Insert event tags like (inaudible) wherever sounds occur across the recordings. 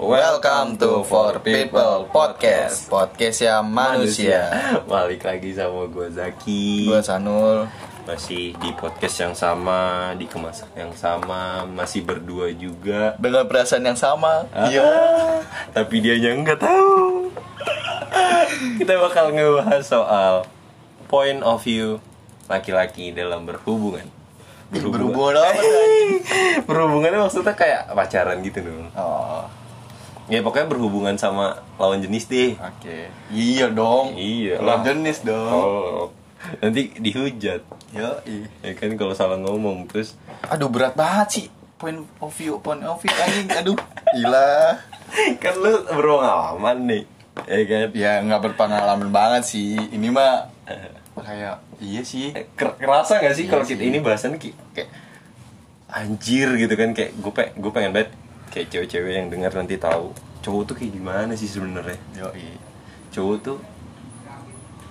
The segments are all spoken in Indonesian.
Welcome to For People Podcast Podcast yang manusia. (laughs) Balik lagi sama gue Zaki. Gue Sanul. Masih di podcast yang sama Di kemasan yang sama Masih berdua juga. Dengan perasaan yang sama. Ah, Iya. (laughs) Tapi dia yang nggak tahu (laughs) Kita bakal ngebahas soal Point of view Laki-laki dalam berhubungan. Berhubungan. Apa tuh, (laughs) Berhubungannya maksudnya kayak pacaran gitu dong Oh. Ya pokoknya berhubungan sama lawan jenis deh. Oke. Iya dong. Iya. Lawan jenis dong. Oh, nanti dihujat. Yo ya kan kalau salah ngomong terus Aduh berat banget sih. Point of view Point of view anjing. Aduh. Gila. (laughs) Kan lu berpengalaman nih ya kan? Ya nggak berpengalaman banget sih. Ini mah Kayak Iya sih. Eh, ker- kerasa gak sih Iya kalau kita ini bahasan kayak, kayak anjir gitu kan? Kayak gue pe gue pengen banget kayak cewek-cewek yang dengar nanti tahu cowok tuh kayak gimana sih sebenarnya? Yo cowok tuh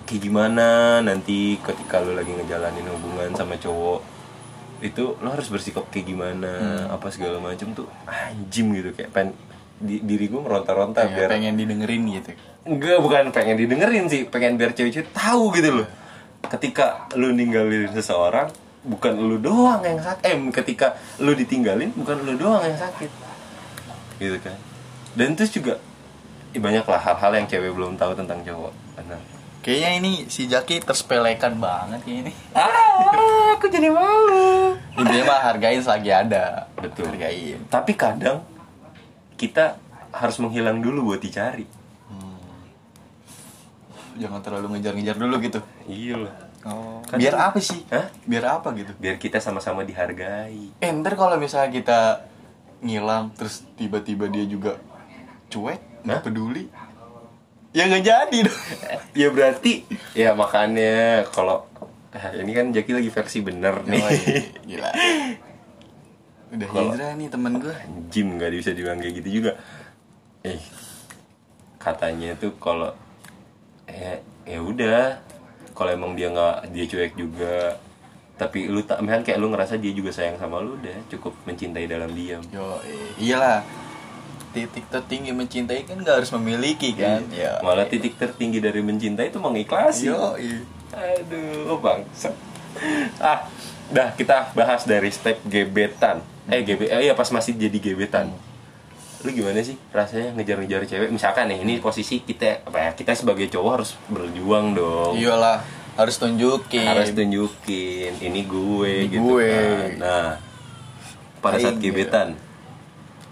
kayak gimana nanti ketika lu lagi ngejalanin hubungan sama cowok? Itu lo harus bersikap kayak gimana Hmm. apa segala macam tuh anjim gitu. Kayak pen di, diri gue meronta-ronta Kayak biar pengen didengerin gitu Enggak, bukan pengen didengerin sih, pengen biar cewek-cewek tahu gitu loh. Ketika lu ninggalin seseorang, bukan lu doang yang sakit. Eh, ketika lu ditinggalin, bukan lu doang yang sakit. Gitu kan. Dan terus juga eh, banyak lah hal-hal yang cewek belum tahu tentang cowok. Benar. Kayaknya ini si Jaki tersepelekan banget kayak ini (laughs) Ah, aku jadi malu. Intinya mah hargain selagi ada Betul. Hargain Tapi kadang kita harus menghilang dulu buat dicari. Jangan terlalu ngejar-ngejar dulu gitu Iya loh. Oh, Kan- biar apa sih? Hah? Biar apa gitu? Biar kita sama-sama dihargai. Eh, ntar kalau misalnya kita ngilang terus tiba-tiba dia juga cuek, nggak peduli, ya nggak jadi dong. ya berarti ya makanya kalau ah, ini kan Jaki lagi versi bener nih Yoi, gila. Udah Kalau- hijrah nih temen gue. Jim nggak bisa dibilang kayak gitu juga eh katanya tuh kalau eh ya udah kalau emang dia nggak dia cuek juga tapi lu tak misalkan kayak lu ngerasa dia juga sayang sama lu udah cukup mencintai dalam diam Yo, iyalah. Titik tertinggi mencintai kan nggak harus memiliki kan? Ya. malah titik tertinggi dari mencintai itu mengikhlasi Yo, Aduh, bangsa. Ah, dah kita bahas dari step gebetan. Eh, gebe eh, iya pas masih jadi gebetan. Lu gimana sih rasanya ngejar-ngejar cewek? Misalkan nih, ini posisi kita apa ya? Kita sebagai cowok harus berjuang dong. iyalah harus tunjukin. Harus tunjukin ini gue Ini gitu gue. kan. Nah, pada saat Aing, gebetan,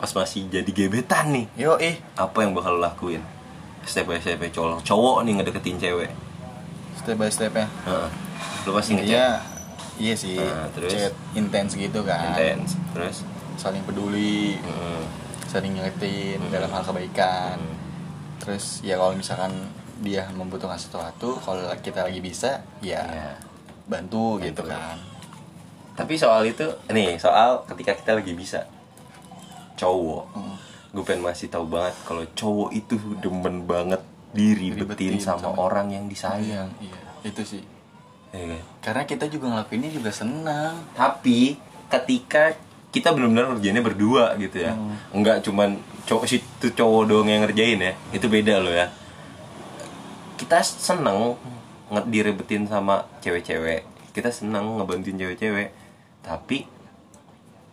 pas masih jadi gebetan nih, Yo, ih. apa yang bakal lo lakuin? Step by step cowok, cowok nih ngedeketin cewek. Step by stepnya. Heeh. Lu pasti ngechat Iya, sih. Nah, terus? Chat intens gitu kan. intens terus Saling peduli, hmm, saling ngingetin Hmm. dalam hal kebaikan. Hmm. Terus ya kalau misalkan dia membutuhkan sesuatu, kalau kita lagi bisa, ya Iya. bantu, Bantu. gitu kan. tapi soal itu nih soal ketika kita lagi bisa cowok Hmm. gue pengen masih tahu banget kalau cowok itu demen banget diribetin Diribetin sama, sama- orang yang disayang Iya, itu sih. Ya kan? Karena kita juga ngelakuinnya juga senang. tapi ketika kita benar-benar ngerjainnya berdua gitu ya Hmm. enggak cuman cowok situ cowok doang yang ngerjain ya itu beda loh ya kita seneng nge- diribetin sama cewek-cewek kita seneng ngebantuin cewek-cewek tapi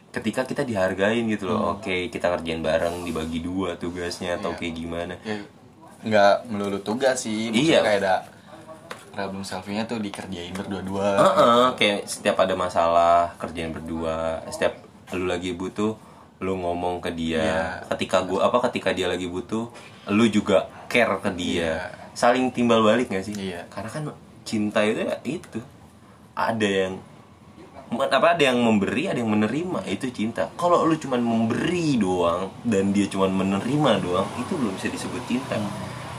ketika kita dihargain gitu loh oke kita ngerjain bareng dibagi dua tugasnya atau Hmm. Iya. kayak gimana Ya, nggak melulu tugas sih. Maksudnya Iya. kayak ada problem selfie-nya tuh dikerjain berdua-dua. Heeh, kayak setiap ada masalah kerjaan berdua. Setiap lu lagi butuh lu ngomong ke dia. Iya. ketika gua apa ketika dia lagi butuh lu juga care ke dia. Saling timbal balik gak sih? Iya. karena kan cinta itu ya itu. Ada yang apa ada yang memberi ada yang menerima. Itu cinta. Kalau lu cuman memberi doang dan dia cuman menerima doang itu belum bisa disebut cinta.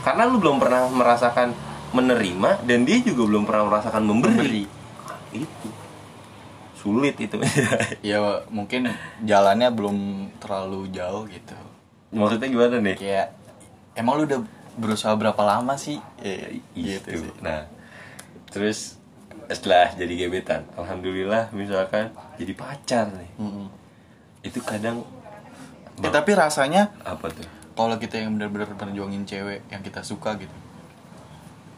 Karena lu belum pernah merasakan menerima dan dia juga belum pernah merasakan memberi, itu. Sulit itu. (laughs) Ya mungkin jalannya belum terlalu jauh gitu. maksudnya gimana nih? Kayak emang lu udah berusaha berapa lama sih? Ya, gitu itu. sih. Nah terus setelah jadi gebetan alhamdulillah misalkan jadi pacar nih. Mm-mm. itu kadang Eh, tapi rasanya apa tuh? kalau kita yang benar-benar perjuangin cewek yang kita suka gitu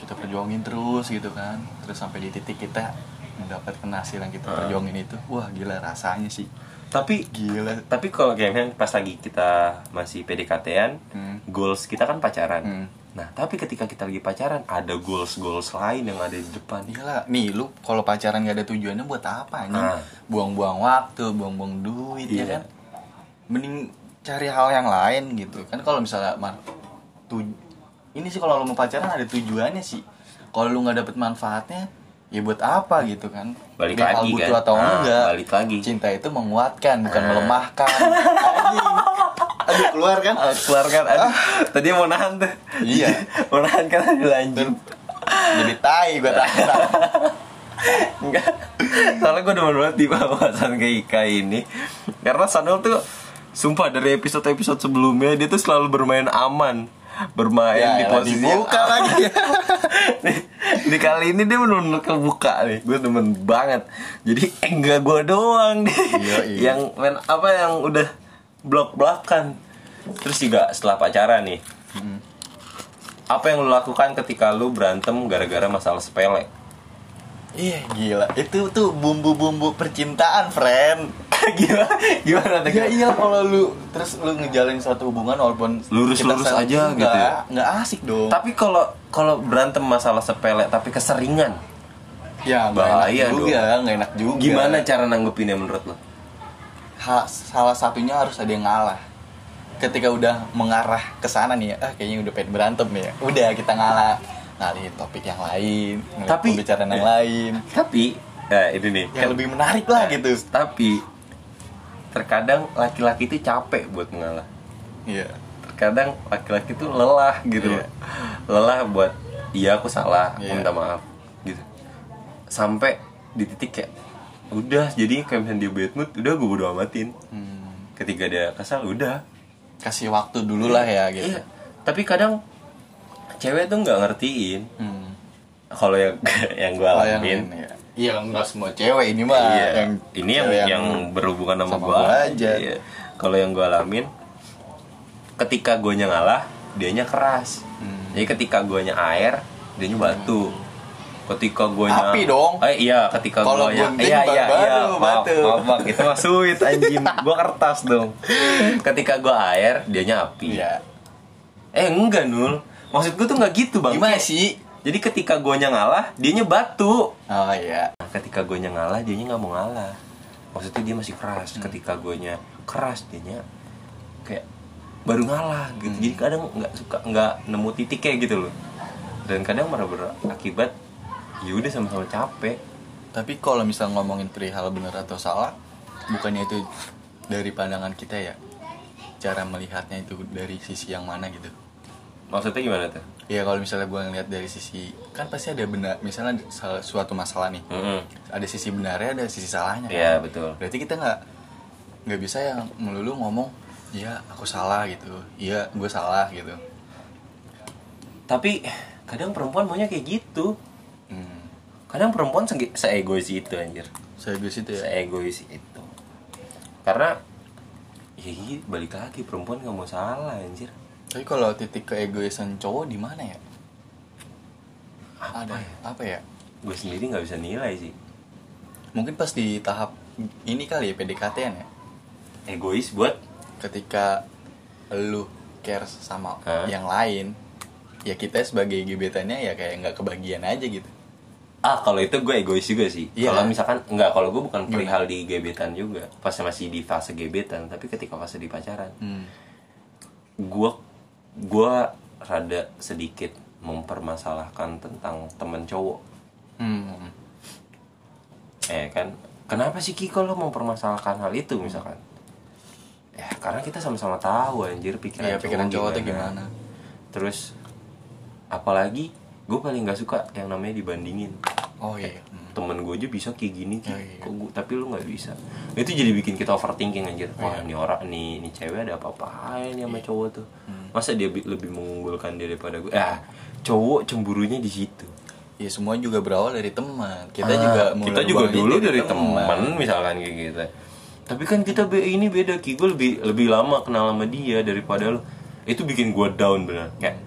kita perjuangin terus gitu kan terus sampai di titik kita mendapatkan hasil yang kita Ah. perjuangin itu wah gila rasanya sih tapi gila tapi kalau kayak pas lagi kita masih PDKT-an Hmm. goals kita kan pacaran Hmm. nah tapi ketika kita lagi pacaran ada goals goals lain yang ada di depan Gila, nih lu kalau pacaran gak ada tujuannya buat apa nih? Ah. Buang-buang waktu, buang-buang duit ya Iya. kan? Mending cari hal yang lain gitu. Kan kalau misalnya man, tu, ini sih kalau lu mau pacaran ada tujuannya sih. Kalau lu nggak dapet manfaatnya, ya buat apa gitu kan? Balik Biar lagi butuh kan? atau Ah, enggak? balik lagi. Cinta itu menguatkan, bukan Ah. melemahkan. (laughs) Aduh keluar kan? Ah, keluar kan aduh, tadi mau nahan tuh Iya. (laughs) mau nahan kan lanjut Jadi tai gue tahan. (laughs) Enggak Soalnya gue demen banget di bahasan kayak Ika ini Karena Sanul tuh Sumpah dari episode-episode sebelumnya Dia tuh selalu bermain aman Bermain Ya, di posisi yang- lagi. (laughs) di, di kali ini dia bener-bener kebuka nih. Gue demen banget. Jadi enggak gue doang nih. Iya, iya. Yang main apa yang udah Blok-blokan. Terus juga setelah pacaran nih. Apa yang lu lakukan ketika lu berantem gara-gara masalah sepele? Iya gila, itu tuh bumbu-bumbu percintaan, friend. (laughs) gimana gimana tuh Ya iya kalau lu terus lu ngejalin suatu hubungan walaupun Lurus-lurus kita aja nggak- gitu ya? nggak asik dong. tapi kalau kalau berantem masalah sepele tapi keseringan ya bahaya enak juga, nggak enak juga. gimana cara nanggepinnya menurut lo Ha- salah satunya harus ada yang ngalah. Ketika udah mengarah ke sana nih ya, ah kayaknya udah pengen berantem ya. Udah kita ngalah. Ngalihin topik yang lain, Tapi- pembicaraan yang eh. lain. tapi nah ini nih Yang lebih menarik lah gitu. tapi terkadang laki-laki itu capek buat mengalah Iya. terkadang laki-laki itu lelah gitu Iya. loh. lelah buat iya aku salah aku Iya. minta maaf gitu sampai di titik kayak udah jadi kayak misalnya dia bad mood udah gue bodo amatin Hmm. ketika dia kesal udah Kasih waktu dulu lah ya gitu. Iya. Tapi kadang cewek tuh nggak ngertiin. Hmm. Kalau yang (laughs) yang gue Oh, yang alamin. ini ya. Iya, enggak semua cewek ini mah. Iya. Yang ini yang cewek yang, berhubungan sama, sama gua. gua aja. Iya. Kalau yang gue alamin, ketika gue ngalah, dianya keras. Hmm. Jadi ketika gue air, dianya batu. Ketika gue Api dong. Eh, iya, ketika gue iya iya baru iya, maaf, batu. maaf, Bang. itu mah sweet anjing. (laughs) Gue kertas dong. Ketika gue air, dianya api. Iya. Eh enggak Nul Maksud gue tuh nggak gitu bang. Gimana sih? Jadi ketika gue ngalah Dianya batu. Oh iya. Nah, Ketika gue ngalah Dianya nggak mau ngalah. Maksudnya dia masih keras. Ketika gue keras Dianya Kayak Baru ngalah gitu. Jadi kadang nggak suka nggak nemu titik kayak gitu loh. Dan kadang malah berakibat Yaudah sama-sama capek. Tapi kalau misal ngomongin perihal benar atau salah, bukannya itu dari pandangan kita ya? Cara melihatnya itu dari sisi yang mana gitu? Maksudnya gimana tuh? Ya kalau misalnya gue ngeliat dari sisi kan pasti ada benar, misalnya sal- suatu masalah nih, Mm-mm. ada sisi benarnya, ada sisi salahnya. kan? Iya betul Berarti kita nggak nggak bisa yang melulu ngomong, iya aku salah gitu, iya gue salah gitu. Tapi kadang perempuan maunya kayak gitu Hmm. Kadang perempuan se- seegois itu anjir Saya gue situ ya. seegois itu karena ya iya, balik lagi perempuan nggak mau salah anjir Tapi kalau titik keegoisan cowok di mana ya? apa Ada ya apa ya? gue sendiri nggak bisa nilai sih Mungkin pas di tahap ini kali ya PDKT ya. egois buat Ketika lu care sama Hah? yang lain, ya kita sebagai gebetannya ya kayak nggak kebagian aja gitu. ah kalau itu gue egois juga sih Iya. kalau misalkan nggak kalau gue bukan perihal di gebetan juga pas masih di fase gebetan tapi ketika fase di pacaran Hmm. gue gue rada sedikit mempermasalahkan tentang temen cowok Hmm. eh kan kenapa sih Kiko lo mempermasalahkan hal itu misalkan ya karena kita sama-sama tahu anjir pikiran Iya pikiran cowok tuh gimana? terus apalagi gue paling nggak suka yang namanya dibandingin oh iya. Temen gue aja bisa kayak gini Ki. Oh, iya. kok gua- tapi lu nggak bisa. Itu jadi bikin kita overthinking anjir. Wah Iya. ini orang nih ini cewek ada apa-apa nih sama cowok tuh. Hmm. masa dia bi- lebih mengunggulkan dia daripada gue ah cowok cemburunya di situ. Ya semua juga berawal dari teman. Kita Ah, juga mulai kita juga dulu dari teman. misalkan kayak gitu. Tapi kan kita be- ini beda ki. Gue lebih lebih lama kenal sama dia daripada lu. Itu bikin gue down bener. Kayak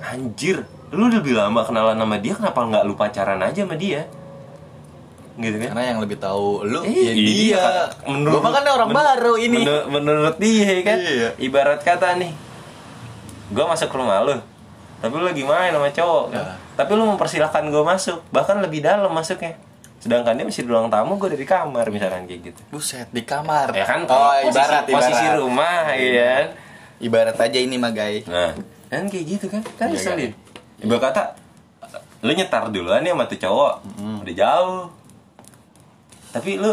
anjir lu lebih lama kenalan sama dia kenapa nggak lu pacaran aja sama dia gitu kan. Karena yang lebih tahu lu Eh, ya dia. Iya, kan. gua mah kan orang men- baru ini. menur- menurut dia kan? Iya. ibarat kata nih gue masuk ke rumah lu tapi lu lagi main sama cowok kan? Ya. tapi lu mempersilahkan gue masuk bahkan lebih dalam masuknya. Sedangkan dia masih di ruang tamu gue dari kamar misalkan kayak gitu. Buset di kamar. Ya kan oh posisi, ibarat posisi ibarat. rumah iya. kan? Ibarat aja ini mah guys nah. Kan kayak gitu kan? Kan Iya, ngeselin ibarat kata lu nyetar duluan nih sama tuh cowok. Udah jauh tapi lu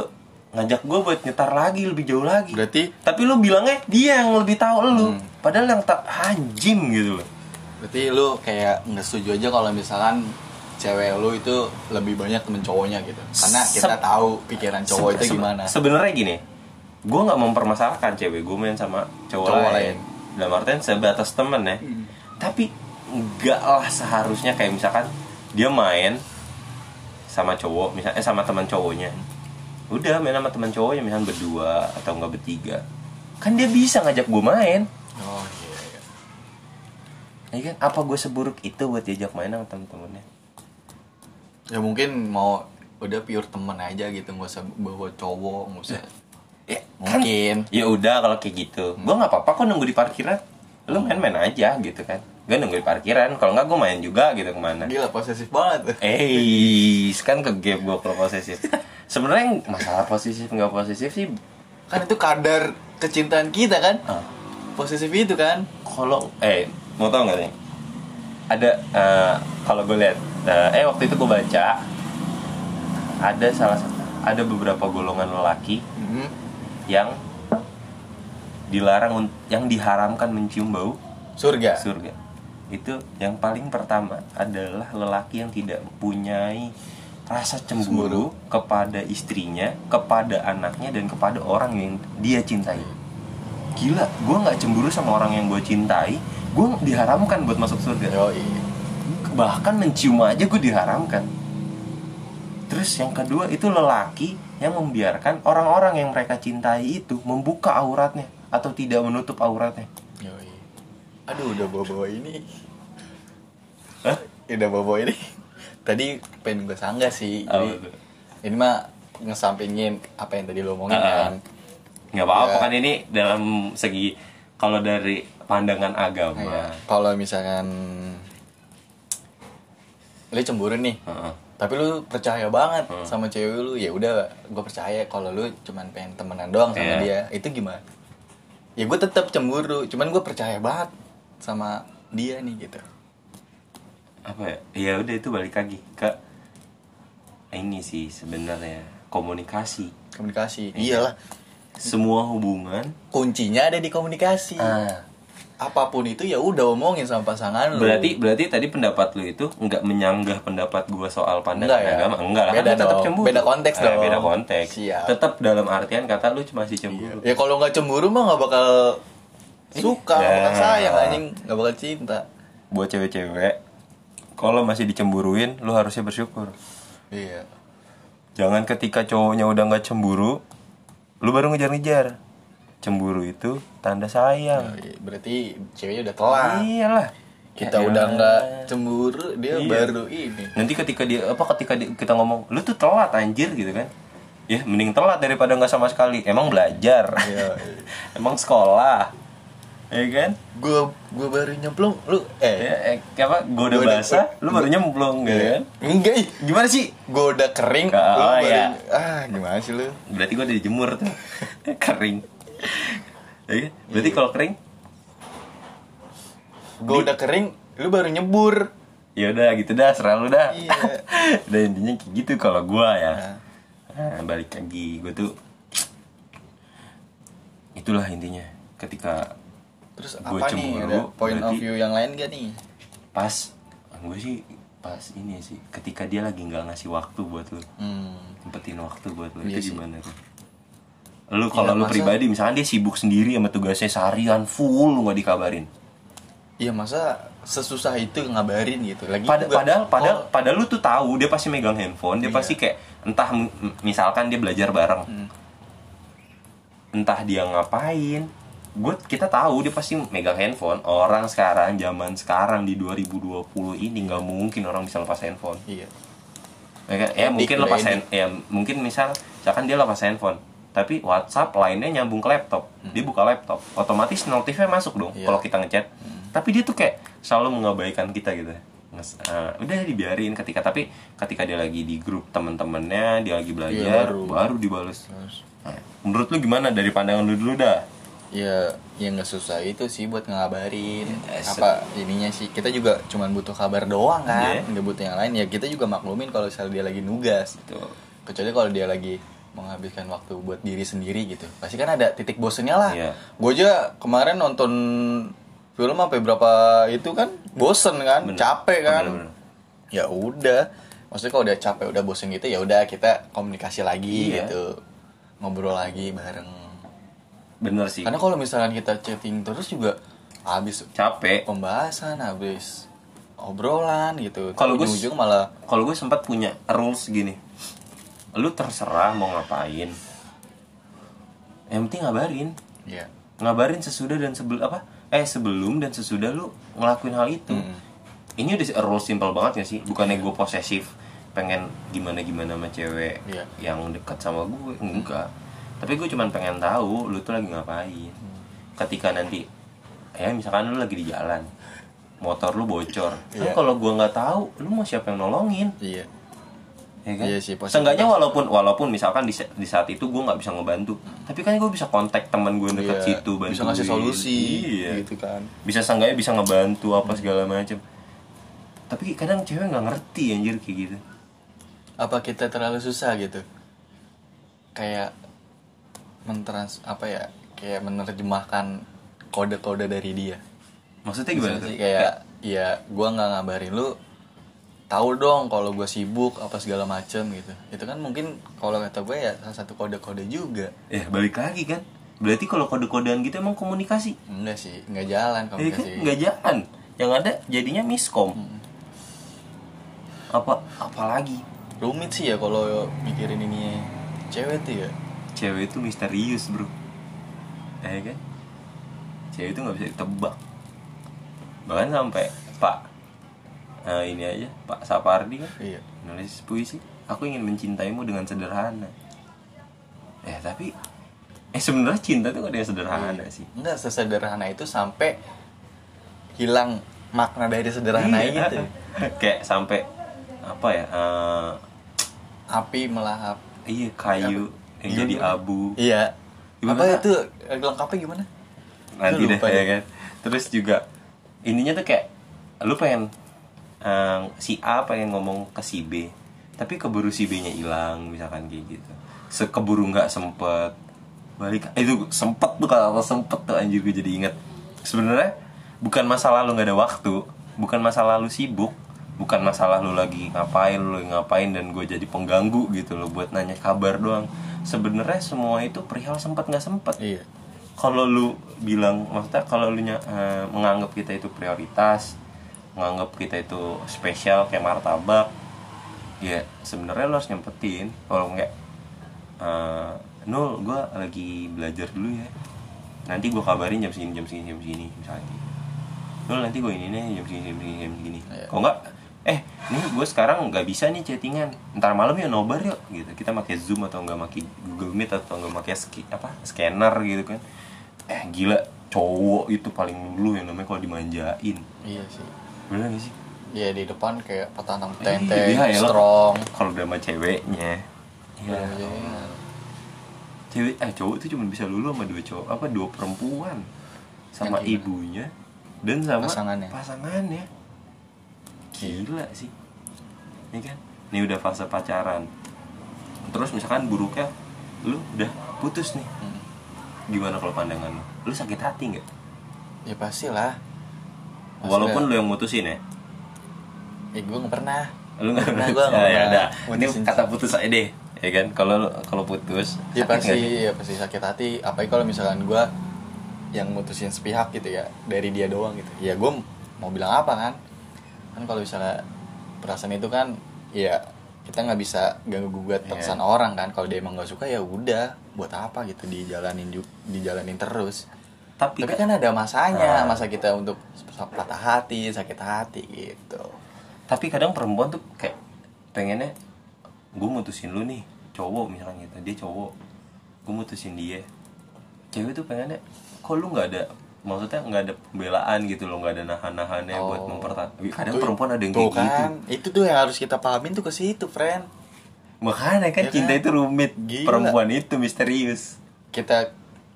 ngajak gue buat nyetar lagi lebih jauh lagi. Berarti tapi lu bilangnya dia yang lebih tahu lu. Padahal yang tak anjing gitu loh. Berarti lu kayak nggak setuju aja kalau misalkan cewek lu itu lebih banyak temen cowoknya gitu. Karena kita Se- tahu pikiran cowok Se- itu se- gimana. sebenarnya gini gue nggak mempermasalahkan cewek gue main sama cowok, Cowok lain. lain. dalam artian sebatas temen ya. Tapi enggak lah seharusnya kayak misalkan dia main sama cowok misalnya sama teman cowoknya udah main sama teman cowoknya misalnya berdua atau enggak bertiga. Kan dia bisa ngajak gue main. Oh iya, iya. ya kan? Apa gue seburuk itu buat diajak main sama temen-temennya ya mungkin mau udah pure temen aja gitu nggak usah bawa cowok nggak usah. Ya kan mungkin. ya udah kalau kayak gitu. Gue nggak apa-apa kok nunggu di parkiran. Lu main-main aja gitu kan. Gue nunggu di parkiran. Kalau nggak gue main juga gitu ke mana. Gila posesif banget eh kan ke game gue kalau posesif (laughs) sebenarnya masalah posesif nggak posesif sih kan itu kadar kecintaan kita kan? Ah, posesif itu kan? Kalau eh mau tau nggak nih? Ada eh, kalau gue lihat eh, eh waktu itu gue baca ada salah satu ada beberapa golongan lelaki Mhm. yang dilarang yang diharamkan mencium bau surga. surga. Itu yang paling pertama adalah lelaki yang tidak mempunyai rasa cemburu kepada istrinya, kepada anaknya dan kepada orang yang dia cintai. Gila, gue nggak cemburu sama orang yang gue cintai, gue diharamkan buat masuk surga. Yoi. Bahkan mencium aja gue diharamkan. Terus yang kedua itu lelaki yang membiarkan orang-orang yang mereka cintai itu membuka auratnya atau tidak menutup auratnya. Yoi. Aduh udah bawa-bawa ini Hah? Udah bawa-bawa ini Tadi pengen gue sanggah sih Apa Jadi? Ini mah ngesampingin apa yang tadi lo omongin Ah, kan nggak apa-apa Ya. kan ini dalam segi kalau dari pandangan agama Iya. Kalau misalkan Lu cemburu nih Heeh. tapi lu percaya banget Hmm. sama cewek lu ya udah gue percaya kalau lu cuman pengen temenan doang sama Iya. dia itu gimana ya gue tetap cemburu cuman gue percaya banget sama dia nih gitu apa ya ya udah itu balik lagi ke ini sih sebenarnya komunikasi. Komunikasi. Iya. iyalah. Semua hubungan. Kuncinya ada di komunikasi. Ah. Apa pun itu ya udah omongin sama pasangan lu. Berarti berarti tadi pendapat lu itu nggak menyanggah pendapat gua soal pandangan Enggak ya? agama? Enggak lah Beda kan tetap cemburu. Beda konteks dong. beda konteks. Siap. tetap dalam artian kata lu masih cemburu. Ya kalau nggak cemburu mah nggak bakal suka nggak bakal Ya. sayang anjing. Nggak bakal cinta. Buat cewek-cewek kalau masih dicemburuin lu harusnya bersyukur iya Jangan ketika cowoknya udah nggak cemburu, lu baru ngejar-ngejar. Cemburu itu tanda sayang. Berarti ceweknya udah telat Iyalah. kita Ya udah elah. nggak cemburu dia Iya. baru ini Nanti ketika dia apa ketika di- kita ngomong, lu tuh telat anjir gitu kan. Ya mending telat daripada nggak sama sekali. Emang belajar. Iya, (laughs) Emang sekolah. Ya kan? gue gue baru nyemplung lu eh Ya, eh, apa? Gue udah Gua udah- basah, lu baru nyemplung gitu kan? enggak ih Gimana sih? gue udah kering Oh, lu baru iya. ah gimana sih lu Berarti gue udah dijemur tuh. (laughs) (laughs) Kering. Ya kan? Berarti kalau kering gue udah kering lu baru nyebur ya udah gitu dah serah lu dah Iya. (laughs) udah intinya kayak gitu kalau gua ya nah, balik lagi gua tuh itulah intinya ketika terus Gua apa nih cemburu, ada point of view yang lain gak nih pas gue sih pas ini sih ketika dia lagi nggak ngasih waktu buat lu hmm. sempetin waktu buat lu Iya itu sih. gimana tuh lu kalau Iya, lu masa- pribadi misalnya dia sibuk sendiri sama tugasnya seharian full lu nggak dikabarin Iya masa sesusah itu ngabarin gitu lagi Pada- padahal padahal Oh, padahal lu tuh tahu dia pasti megang handphone dia Iya. pasti kayak entah misalkan dia belajar bareng Hmm. entah dia ngapain gue kita tahu dia pasti megang handphone. Orang sekarang zaman sekarang di 2020 ini nggak mungkin orang bisa lepas handphone. Iya. Ya, kan? ya mungkin lepas hand- ya mungkin misal misalkan dia lepas handphone tapi WhatsApp lainnya nyambung ke laptop. Dia buka laptop otomatis notifnya masuk dong Hmm. Iya. kalau kita ngechat. Tapi dia tuh kayak selalu mengabaikan kita gitu. Nges- eh, udah dibiarin ketika tapi ketika dia lagi di grup temen-temennya dia lagi belajar baru. baru dibales. Nah, menurut lu gimana? Dari pandangan lu dulu dah ya ya nggak susah itu sih buat ngabarin. Ya, se- apa ininya sih kita juga cuman butuh kabar doang kan Iya. nggak butuh yang lain. Ya kita juga maklumin kalau misalnya dia lagi nugas tuh kecuali kalau dia lagi menghabiskan waktu buat diri sendiri gitu. Pasti kan ada titik bosennya lah. Iya. gue aja kemarin nonton film sampai berapa itu kan bosen kan Bener. capek kan. Ya udah maksudnya kalau udah capek udah bosen gitu ya udah kita komunikasi lagi Iya. gitu. Ngobrol lagi bareng bener sih. Karena kalau misalkan kita chatting terus juga habis capek. pembahasan habis obrolan gitu. Kalau gua- ujung malah kalau gue sempat punya rules gini. Lu terserah mau ngapain. Yang penting ngabarin. Ya ngabarin sesudah dan sebelum apa? Eh sebelum dan sesudah lu ngelakuin hal itu. Mm. ini udah rules simple banget gak sih? Bukannya gue posesif pengen gimana gimana sama cewek Iya. yang dekat sama gue enggak tapi gue cuman pengen tahu lu tuh lagi ngapain ketika nanti ya misalkan lu lagi di jalan motor lu bocor kan Iya. kalau gue nggak tahu lu mau siapa yang nolongin iya ya kan? Iya sih. Seenggaknya walaupun walaupun misalkan di, di saat itu gue nggak bisa ngebantu, tapi kan gue bisa kontak teman gue dekat Iya, situ bantuin. bisa ngasih solusi Iya. gitu kan Bisa seenggaknya bisa ngebantu apa segala macam. Tapi kadang cewek nggak ngerti anjir kayak gitu. apa kita terlalu susah gitu kayak mentrans apa ya kayak menerjemahkan kode-kode dari dia Maksudnya gimana tuh? sih kayak ya gua nggak ngabarin lu tahu dong kalau gue sibuk apa segala macem gitu itu kan mungkin kalau kata gue ya salah satu kode-kode juga Ya balik lagi kan. Berarti kalau kode-kodean gitu emang komunikasi. enggak sih nggak jalan Ya kan komunikasi nggak jalan. Yang ada jadinya miskom. Hmm. Apa apalagi rumit sih ya kalau mikirin ini cewek tuh ya cewek itu misterius bro. Ya kan? Cewek itu nggak bisa ditebak. Bahkan sampai pak nah ini aja pak Sapardi kan? Iya. Nulis puisi aku ingin mencintaimu dengan sederhana. Eh tapi eh sebenarnya cinta itu gak ada yang sederhana Iya. sih. Enggak sesederhana itu sampai hilang makna dari sederhana Iya. itu (laughs) kayak sampai apa ya eh, api melahap. Iya kayu yang Iya, jadi gimana? abu. Iya. Gimana? apa itu eh, lengkapnya gimana? Nanti deh ya kan? Terus juga ininya tuh kayak lu pengen eh, si A pengen ngomong ke si B tapi keburu si B nya hilang misalkan kayak gitu. Sekeburu nggak sempet balik itu sempet tuh kalau sempet tuh anjir gue jadi inget sebenarnya bukan masalah lu nggak ada waktu bukan masalah lu sibuk bukan masalah lu lagi ngapain lu lagi ngapain dan gue jadi pengganggu gitu loh buat nanya kabar doang sebenarnya semua itu perihal sempet nggak sempet. Iya. Kalau lu bilang maksudnya kalau lu nya- eh, menganggap kita itu prioritas menganggap kita itu spesial kayak martabak ya sebenarnya lu harus nyempetin. Kalau enggak eh, nul gue lagi belajar dulu ya. Nanti gue kabarin jam segini jam segini jam segini misalnya. Nul nanti gue ini nih jam segini jam segini jam segini. Iya. kalau enggak eh ini gue sekarang nggak bisa nih chattingan. Ntar malam ya nobar yuk gitu. Kita pakai zoom atau enggak pakai google meet atau enggak pakai ski- apa scanner gitu kan. Eh gila cowok itu paling dulu yang namanya kalau dimanjain. Iya sih. Bener gak sih? Iya di depan kayak petantang Eh, tenteng, iya, ya, lo- strong. kalau udah sama ceweknya. Ya Iya. cewek eh cowok itu cuma bisa lulu sama dua cowok apa dua perempuan. Sama ibunya dan sama Pasangannya. pasangannya gila sih. Ini kan? Ini udah fase pacaran. Terus misalkan buruknya lu udah putus nih. Hmm. gimana kalau pandangan lu? Lu sakit hati nggak? Ya pastilah. Maksudnya- walaupun lu yang mutusin ya? Eh gue nggak pernah. Lu nggak Nah, pernah gua nggak ya, ya pernah udah. Ini kata putus aja deh ya kan? Kalau kalau putus ya pasti ya pasti sakit hati. Apalagi kalau misalkan gue yang mutusin sepihak gitu ya dari dia doang gitu. Ya gue mau bilang apa kan kan kalau misalnya perasaan itu kan ya kita nggak bisa ganggu gugat Iya. perasaan orang kan. Kalau dia emang nggak suka ya udah. Buat apa gitu dijalanin dijalanin terus? Tapi, tapi kan ada masanya. Ah. masa kita untuk patah hati sakit hati gitu. Tapi kadang perempuan tuh kayak pengennya gue mutusin lu nih cowok misalnya gitu dia cowok. Gue mutusin dia. Cewek tuh pengennya kok lu nggak ada maksudnya nggak ada pembelaan gitu loh nggak ada nahan-nahannya buat Oh. mempertahankan kadang Tuh- perempuan ada yang kayak gitu kan, itu tuh yang harus kita pahamin tuh ke situ friend makanya kan Ya cinta kan? itu rumit Gila. perempuan itu misterius kita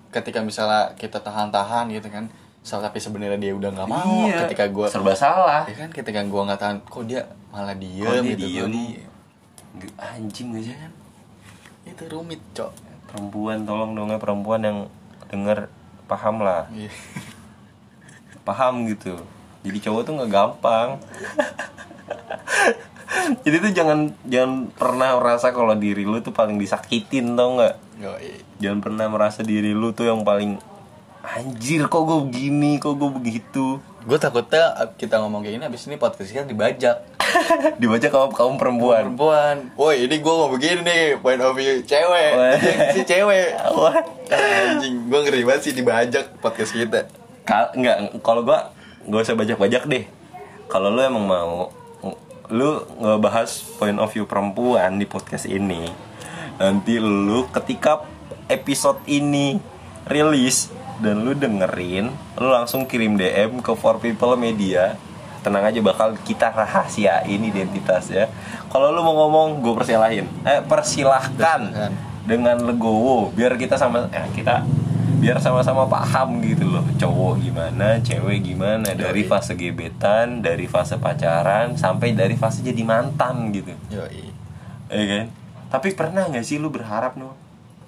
ketika misalnya kita tahan-tahan gitu kan so, tapi sebenarnya dia udah nggak mau Iya. ketika gue serba salah ya kan ketika gue nggak tahan kok dia malah diem Kok dia gitu diem? kok dia- G- anjing aja kan itu rumit cok perempuan tolong dong ya perempuan yang denger paham lah. Iya. paham gitu. Jadi cowok tuh nggak gampang. (laughs) Jadi tuh jangan jangan pernah merasa kalau diri lu tuh paling disakitin tau nggak? Jangan pernah merasa diri lu tuh yang paling anjir kok gue begini? Kok gue begitu gue takutnya kita ngomong kayak gini abis ini podcast kita dibajak. (laughs) Dibaca kaum kaum perempuan. Perempuan. Woi ini gue mau begini nih point of view cewek. (laughs) Si cewek. Wah. anjing gue ngeri banget sih dibajak podcast kita. Kal nggak kalau gua nggak usah bajak-bajak deh. Kalau lu emang mau lu ngebahas point of view perempuan di podcast ini, nanti lu ketika episode ini rilis dan lu dengerin, lu langsung kirim DM ke For People Media. Tenang aja bakal kita rahasiain identitasnya. Kalau lu mau ngomong, gue persilahin. Eh, persilahkan dengan legowo biar kita sama eh, kita biar sama-sama paham gitu loh cowok gimana cewek gimana dari Yoi. fase gebetan dari fase pacaran sampai dari fase jadi mantan gitu Yoi. ya kan tapi pernah nggak sih lu berharap no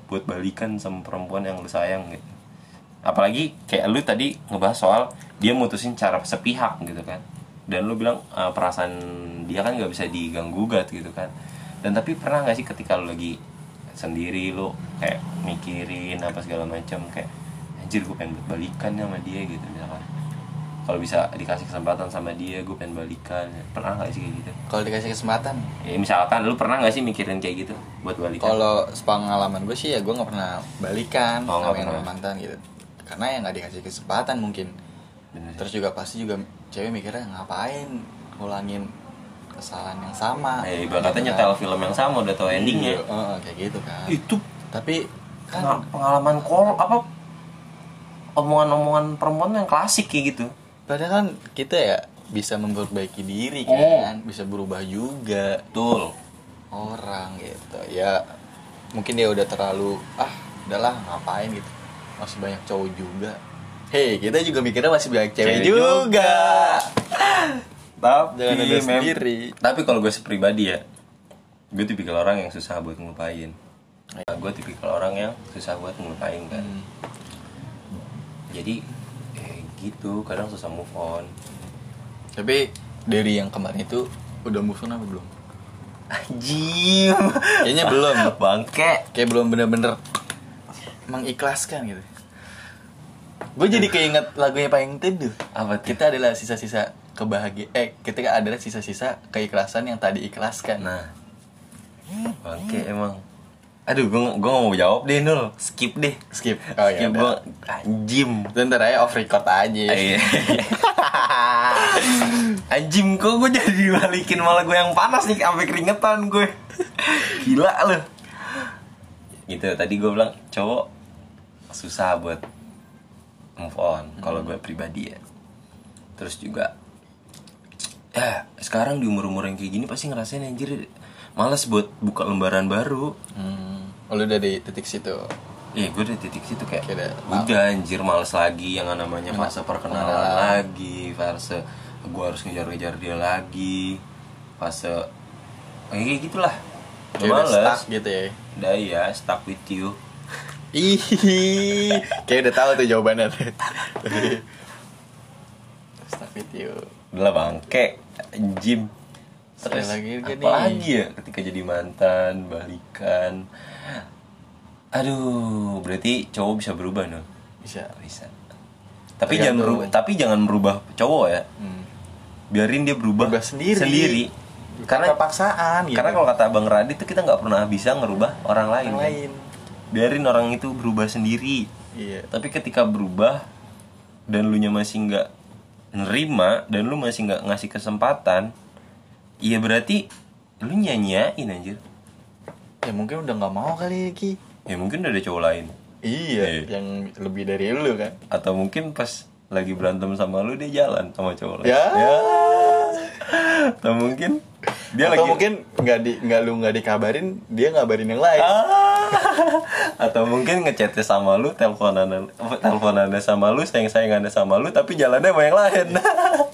buat balikan sama perempuan yang lu sayang gitu apalagi kayak lu tadi ngebahas soal dia mutusin cara sepihak gitu kan. Dan lu bilang "Ah, perasaan dia kan nggak bisa diganggu gugat gitu kan. Dan tapi pernah nggak sih ketika lu lagi sendiri lu kayak mikirin apa segala macam kayak anjir gue pengen balikan sama dia gitu misalkan. Kalau bisa dikasih kesempatan sama dia gue pengen balikan. Pernah nggak sih kayak gitu? Kalau dikasih kesempatan? Ya misalkan lu pernah gak sih mikirin kayak gitu buat balikan? Kalau sepengalaman gue sih ya gue nggak pernah balikan Oh, nggak sama yang mantan gitu. Karena ya nggak dikasih kesempatan mungkin. Bener. Terus juga pasti juga cewek mikirnya ngapain ngulangin kesalahan yang sama. Eh, ibaratnya Gitu nyetel kan. film yang sama udah tau endingnya. Oh, kayak gitu kan. Itu Tapi kan peng- pengalaman kol apa omongan-omongan perempuan yang klasik kayak gitu. padahal kan kita ya bisa memperbaiki diri Oh. kan, bisa berubah juga Betul. orang gitu. Ya mungkin dia udah terlalu ah udahlah ngapain gitu. Masih banyak cowok juga. Hei, kita juga mikirnya masih banyak cewek, Cewek juga. Tapi Jangan ada sendiri. Tapi kalau gue pribadi ya, gue tipikal orang yang susah buat ngelupain. Gue tipikal orang yang susah buat ngelupain kan. Hmm. Jadi eh gitu, kadang susah move on. Tapi dari yang kemarin itu udah move on apa belum? Anjing. Kayaknya belum. (laughs) Bangke. Kayak belum bener-bener mengikhlaskan gitu. Gue jadi keinget lagunya Payung Teduh. Apa tuh? Kita adalah sisa-sisa kebahagiaan. Eh, ketika adalah sisa-sisa keikhlasan yang tadi ikhlaskan. Nah, bangke emang. Aduh, gue gue gak mau jawab deh Nul. Skip deh. skip. Oh ya. Skip udah. gue anjim. Ntar aja off record aja. Iya. (laughs) Anjing kok gue jadi balikin malah gue yang panas nih sampai keringetan gue. Gila lu. Gitu tadi gue bilang cowok susah buat move on kalau gue pribadi ya. Terus juga ya sekarang di umur-umur yang kayak gini pasti ngerasain anjir males buat buka lembaran baru. Hmm. Oh, lu udah di titik situ. Iya gue udah titik situ kayak Kayak udah anjir males lagi yang namanya fase perkenalan Perkenalan. lagi fase gue harus ngejar-ngejar dia lagi fase kayak gitulah Kayak udah males stuck gitu ya. udah ya stuck with you Ih, kayak udah tahu tuh jawabannya. stuck with you. udah lah bangke Jim Sekali lagi kan apalagi ya ketika jadi mantan balikan? Aduh berarti cowok bisa berubah dong bisa. Bisa. Tapi jangan merubah tapi jangan merubah cowok ya. Hmm. biarin dia berubah, Berubah sendiri. sendiri. Karena karena paksaan gitu. karena kalau kata bang Radit tuh kita nggak pernah bisa ngerubah orang lain yang kan. Biarin orang itu berubah sendiri. Iya. Tapi ketika berubah dan lu nya masih nggak nerima dan lu masih nggak ngasih kesempatan iya berarti lu nyanyain anjir. Ya mungkin udah nggak mau kali Ki. Ya mungkin udah ada cowok lain. Iya Iya. yang lebih dari lu kan. Atau mungkin pas lagi berantem sama lu dia jalan sama cowok lain. Ya, atau mungkin dia atau lagi mungkin nggak di nggak lu nggak dikabarin dia ngabarin yang lain. Ah. (laughs) atau mungkin ngechatnya sama lu teleponan teleponannya sama lu sayang sayangannya sama lu tapi jalannya sama yang lain.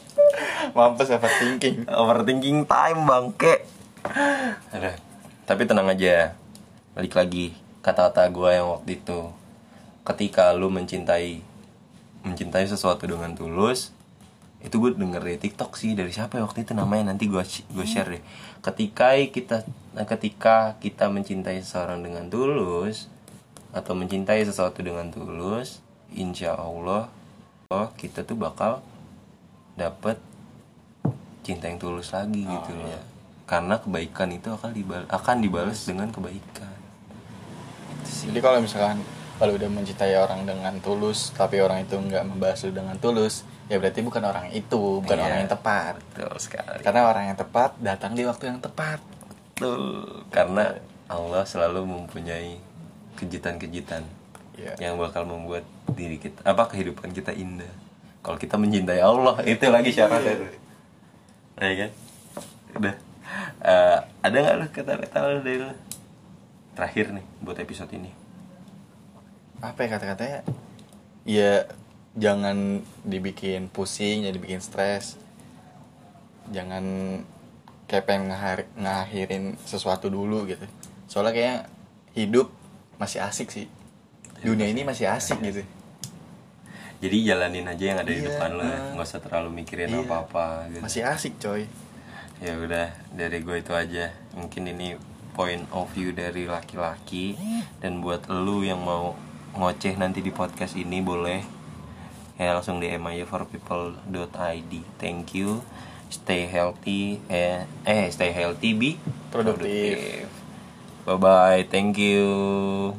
(laughs) Mampus overthinking. Overthinking time bangke. Aduh. tapi tenang aja. Balik lagi kata-kata gue yang waktu itu. Ketika lu mencintai mencintai sesuatu dengan tulus itu gue denger di TikTok sih dari siapa ya waktu itu namanya? Nanti gue gue share deh. Ketika kita nah, ketika kita mencintai seseorang dengan tulus atau mencintai sesuatu dengan tulus insya Allah oh kita tuh bakal dapet cinta yang tulus lagi gitu loh. karena kebaikan itu akan dibal akan dibalas dengan kebaikan. Jadi kalau misalkan kalau udah mencintai orang dengan tulus tapi orang itu nggak membahas lu dengan tulus ya berarti bukan orang itu bukan Iya. orang yang tepat. betul sekali. Karena orang yang tepat datang di waktu yang tepat. Betul. karena Allah selalu mempunyai kejutan-kejutan Iya. yang bakal membuat diri kita apa kehidupan kita indah. Kalau kita mencintai Allah itu lagi syaratnya tuh ya kan? Udah. Eh, ada nggak lu kata-kata lu dari lu? Terakhir nih buat episode ini. Apa ya kata-katanya? Ya jangan dibikin pusing jangan dibikin stres. Jangan kayak pengen ngahar- ngakhirin sesuatu dulu gitu. Soalnya kayak hidup masih asik sih. Dunia ini masih asik gitu. Jadi jalanin aja yang ada di Iya, depan lo nggak usah terlalu mikirin Iya. apa-apa gitu. Masih asik coy. Ya udah dari gue itu aja. Mungkin ini point of view dari laki-laki. Dan buat lu yang mau ngoceh nanti di podcast ini boleh ya langsung DM aja for people.id thank you. Stay healthy eh eh stay healthy be Produktif. bye bye thank you